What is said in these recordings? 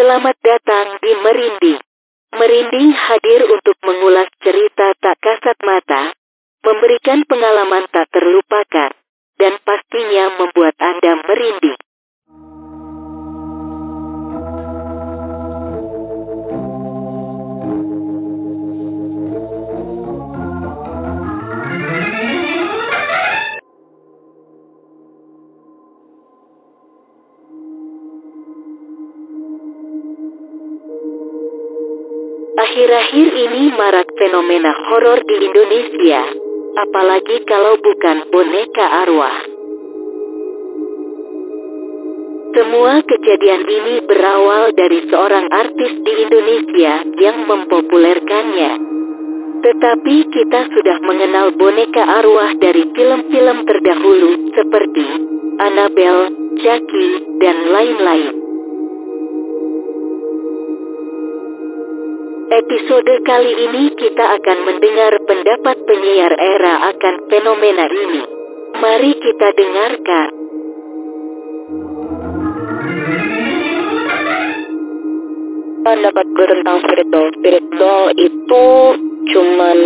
Selamat datang di Merinding. Merinding hadir untuk mengulas cerita tak kasat mata, memberikan pengalaman tak terlupakan, dan pastinya membuat Anda merinding. Akhir-akhir ini marak fenomena horor di Indonesia, apalagi kalau bukan boneka arwah. Semua kejadian ini berawal dari seorang artis di Indonesia yang mempopulerkannya. Tetapi kita sudah mengenal boneka arwah dari film-film terdahulu seperti Annabelle, Chucky, dan lain-lain. Episode kali ini kita akan mendengar pendapat penyiar era akan fenomena ini. Mari kita dengarkan. pendapat gue tentang spirit doll spirit doll itu cuman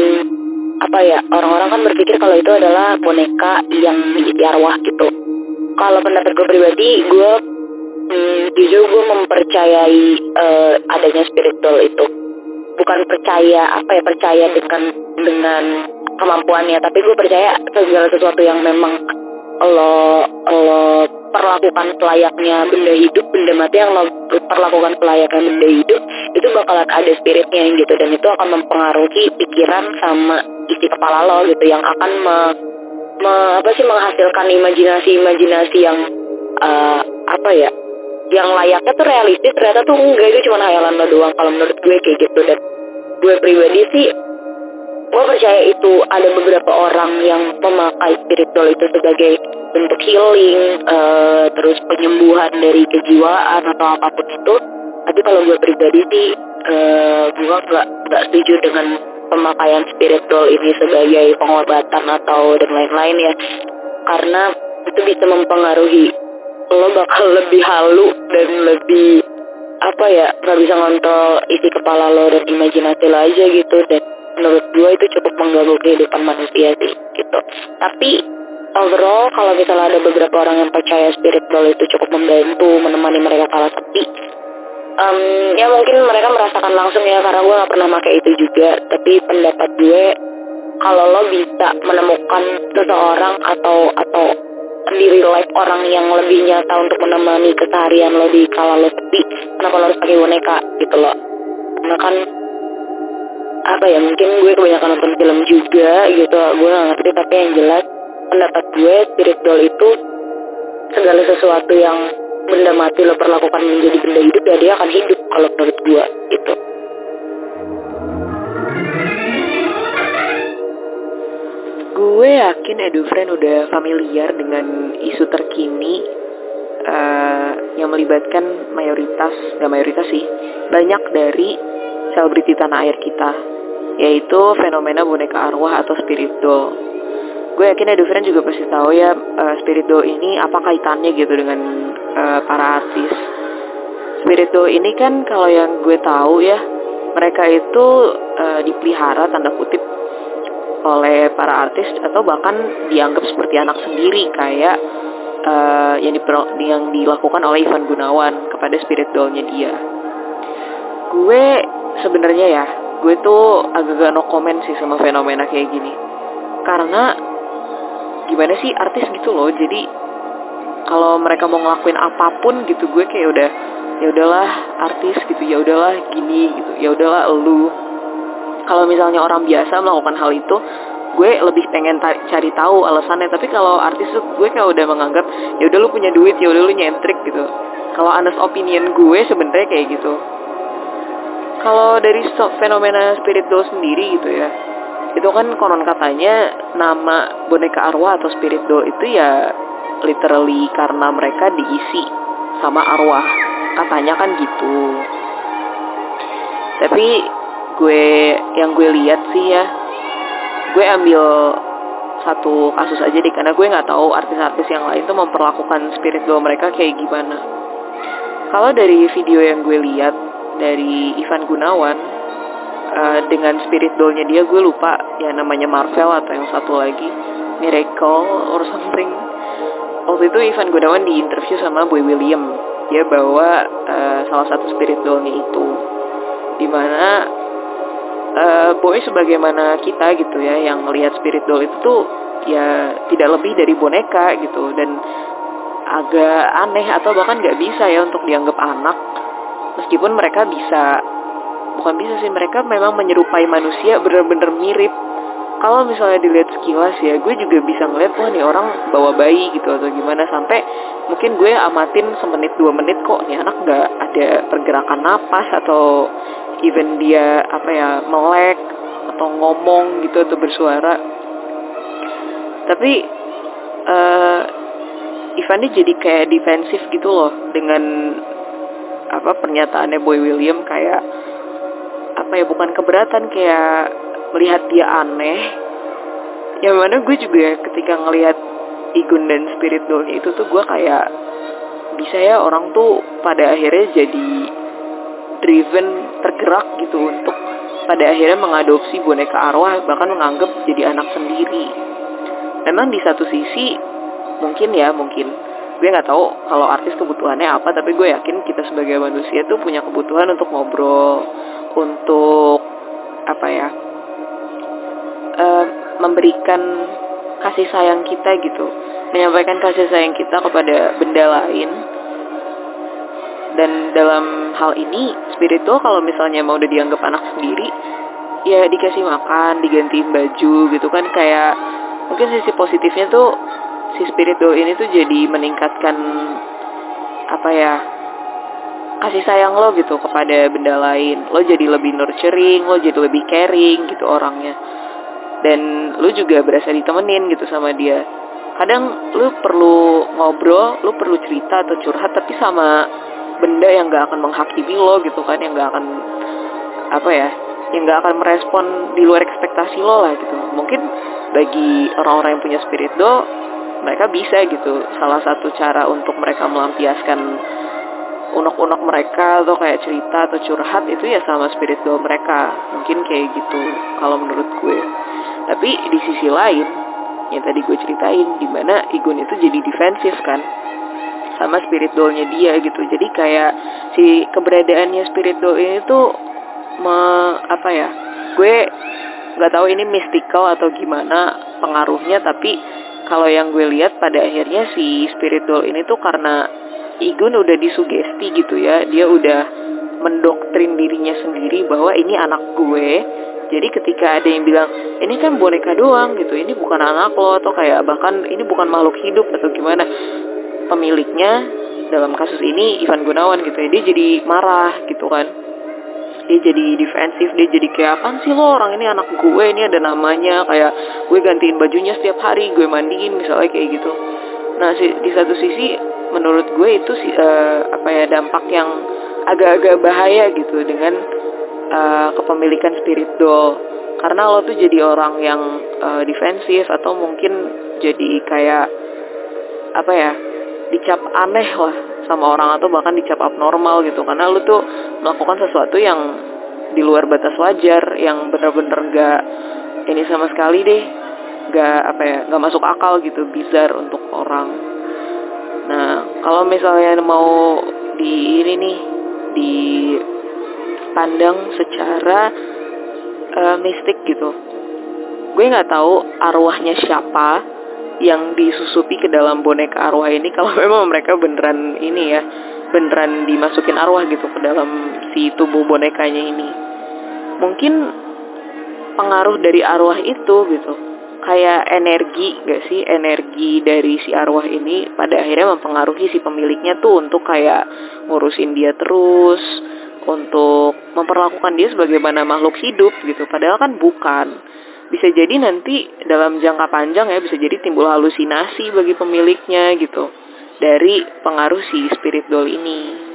apa ya orang-orang kan berpikir kalau itu adalah boneka yang diisi arwah gitu kalau pendapat gue pribadi gue hmm, jujur gue mempercayai uh, adanya spirit doll itu bukan percaya apa ya percaya dengan dengan kemampuannya. Tapi gue percaya segala sesuatu yang memang lo lo perlakukan selayaknya benda hidup benda mati yang lo perlakukan selayaknya benda hidup itu bakalan ada spiritnya gitu. Dan itu akan mempengaruhi pikiran sama isi kepala lo gitu yang akan me, me apa sih menghasilkan imajinasi-imajinasi yang uh, apa ya yang layaknya tuh realistis ternyata tuh enggak itu cuma hayalan lo doang kalau menurut gue kayak gitu. Dan gue pribadi sih gue percaya itu ada beberapa orang yang memakai spiritual itu sebagai bentuk healing uh, terus penyembuhan dari kejiwaan atau apa pun itu. Tapi kalau gue pribadi sih uh, gue nggak nggak setuju dengan pemakaian spiritual ini sebagai pengobatan atau dan lain-lain ya. Karena itu bisa mempengaruhi lo bakal lebih halu dan lebih apa ya nggak bisa ngontrol isi kepala lo dan imajinasi lo aja gitu. Dan menurut gue itu cukup mengganggu kehidupan manusia sih gitu. Tapi overall kalau misalnya ada beberapa orang yang percaya spirit doll itu cukup membantu menemani mereka kala sepi um, ya mungkin mereka merasakan langsung ya karena gue gak pernah pakai itu juga. Tapi pendapat gue kalau lo bisa menemukan seseorang atau atau di real orang yang lebih nyata untuk menemani keseharian lo di kala lo sepi kenapa lo harus pakai boneka gitu loh? Karena kan apa ya mungkin gue kebanyakan nonton film juga gitu. Gue gak ngerti tapi yang jelas pendapat gue spirit doll itu segala sesuatu yang benda mati lo perlakukan menjadi benda hidup ya dia akan hidup kalau menurut gue gitu Gue yakin Edufriend udah familiar dengan isu terkini uh, yang melibatkan mayoritas, gak mayoritas sih, banyak dari selebriti tanah air kita, yaitu fenomena boneka arwah atau spirit doll. Gue yakin Edufriend juga pasti tahu ya uh, spirit doll ini apa kaitannya gitu dengan uh, para artis. Spirit doll ini kan kalau yang gue tahu ya, mereka itu uh, dipelihara tanda kutip oleh para artis atau bahkan dianggap seperti anak sendiri kayak uh, yang, diper, yang dilakukan oleh Ivan Gunawan kepada spirit dollnya dia. Gue sebenarnya ya, gue tuh agak-agak no comment sih sama fenomena kayak gini. Karena gimana sih artis gitu loh, jadi kalau mereka mau ngelakuin apa pun gitu gue kayak udah ya udahlah artis gitu ya udahlah gini gitu ya udahlah lu kalau misalnya orang biasa melakukan hal itu gue lebih pengen cari tahu alasannya. Tapi kalau artis tuh gue kayak udah menganggap ya udah lu punya duit ya udah lu nyentrik gitu. Kalau honest opinion gue sebenarnya kayak gitu. Kalau dari fenomena spirit doll sendiri gitu ya itu kan konon katanya nama boneka arwah atau spirit doll itu ya literally karena mereka diisi sama arwah. Katanya kan gitu. Tapi gue yang gue lihat sih ya gue ambil satu kasus aja deh karena gue nggak tahu artis-artis yang lain tuh memperlakukan spirit doll mereka kayak gimana. Kalau dari video yang gue lihat dari Ivan Gunawan uh, dengan spirit dollnya dia gue lupa ya namanya Marvel atau yang satu lagi Miracle or something. Waktu itu Ivan Gunawan di interview sama Boy William. Dia bawa uh, salah satu spirit dollnya itu. Di mana uh, Boy sebagaimana kita gitu ya yang melihat spirit doll itu tuh ya tidak lebih dari boneka gitu. Dan agak aneh atau bahkan nggak bisa ya untuk dianggap anak. Meskipun mereka bisa. Bukan bisa sih mereka memang menyerupai manusia bener-bener mirip kalau misalnya dilihat sekilas ya gue juga bisa ngeliat wah nih orang bawa bayi gitu atau gimana. Sampai mungkin gue amatin semenit dua menit kok nih anak nggak ada pergerakan napas atau even dia apa ya melek atau ngomong gitu atau bersuara. Tapi uh, Ivan ini jadi kayak defensif gitu loh dengan apa pernyataannya Boy William kayak apa ya bukan keberatan kayak melihat dia aneh yang mana gue juga ketika ngelihat Igun dan Spirit Dollnya itu tuh gue kayak bisa ya orang tuh pada akhirnya jadi driven tergerak gitu untuk pada akhirnya mengadopsi boneka arwah bahkan menganggap jadi anak sendiri. Memang di satu sisi mungkin ya mungkin. Gue nggak tahu kalau artis kebutuhannya apa tapi gue yakin kita sebagai manusia tuh punya kebutuhan untuk ngobrol untuk apa ya uh, memberikan kasih sayang kita gitu. Menyampaikan kasih sayang kita kepada benda lain. Dan dalam hal ini spiritual kalau misalnya mau udah dianggap anak sendiri ya dikasih makan digantiin baju gitu kan. Kayak mungkin sisi positifnya tuh si spirit doll ini tuh jadi meningkatkan apa ya kasih sayang lo gitu kepada benda lain. Lo jadi lebih nurturing lo jadi lebih caring gitu orangnya dan lo juga berasa ditemenin gitu sama dia. Kadang lo perlu ngobrol lo perlu cerita atau curhat tapi sama benda yang gak akan menghakimi lo gitu kan yang gak akan apa ya yang gak akan merespon di luar ekspektasi lo lah gitu. Mungkin bagi orang-orang yang punya spirit doll mereka bisa gitu. Salah satu cara untuk mereka melampiaskan unek-unek mereka atau kayak cerita atau curhat itu ya sama spirit doll mereka. Mungkin kayak gitu kalau menurut gue tapi di sisi lain yang tadi gue ceritain di mana Igun itu jadi defensif kan? Sama spirit dollnya dia gitu. Jadi kayak si keberadaannya spirit doll ini tuh me, apa ya gue nggak tahu ini mystical atau gimana pengaruhnya tapi kalau yang gue lihat pada akhirnya si spirit doll ini tuh karena Igun udah disugesti gitu ya dia udah mendoktrin dirinya sendiri bahwa ini anak gue jadi ketika ada yang bilang ini kan boneka doang gitu ini bukan anak lo atau kayak bahkan ini bukan makhluk hidup atau gimana pemiliknya dalam kasus ini Ivan Gunawan gitu ya dia jadi marah gitu kan. Dia jadi defensif dia jadi kayak apa sih lo orang ini anak gue ini ada namanya kayak gue gantiin bajunya setiap hari gue mandiin misalnya kayak gitu. Nah di satu sisi menurut gue itu uh, apa ya dampak yang agak-agak bahaya gitu dengan uh, kepemilikan spirit doll. Karena lo tuh jadi orang yang uh, defensif atau mungkin jadi kayak apa ya dicap aneh lah sama orang atau bahkan dicap abnormal gitu. Karena lu tuh melakukan sesuatu yang di luar batas wajar yang bener-bener gak ini sama sekali deh gak apa ya gak masuk akal gitu bizar untuk orang. Nah kalau misalnya mau di ini nih dipandang secara uh, mistik gitu. Gue nggak tahu arwahnya siapa yang disusupi ke dalam boneka arwah ini kalau memang mereka beneran ini ya beneran dimasukin arwah gitu ke dalam si tubuh bonekanya ini. Mungkin pengaruh dari arwah itu gitu. Kayak energi gak sih? Energi dari si arwah ini pada akhirnya mempengaruhi si pemiliknya tuh untuk kayak ngurusin dia terus untuk memperlakukan dia sebagaimana makhluk hidup gitu. Padahal kan bukan. Bisa jadi nanti dalam jangka panjang ya bisa jadi timbul halusinasi bagi pemiliknya gitu. Dari pengaruh si spirit doll ini.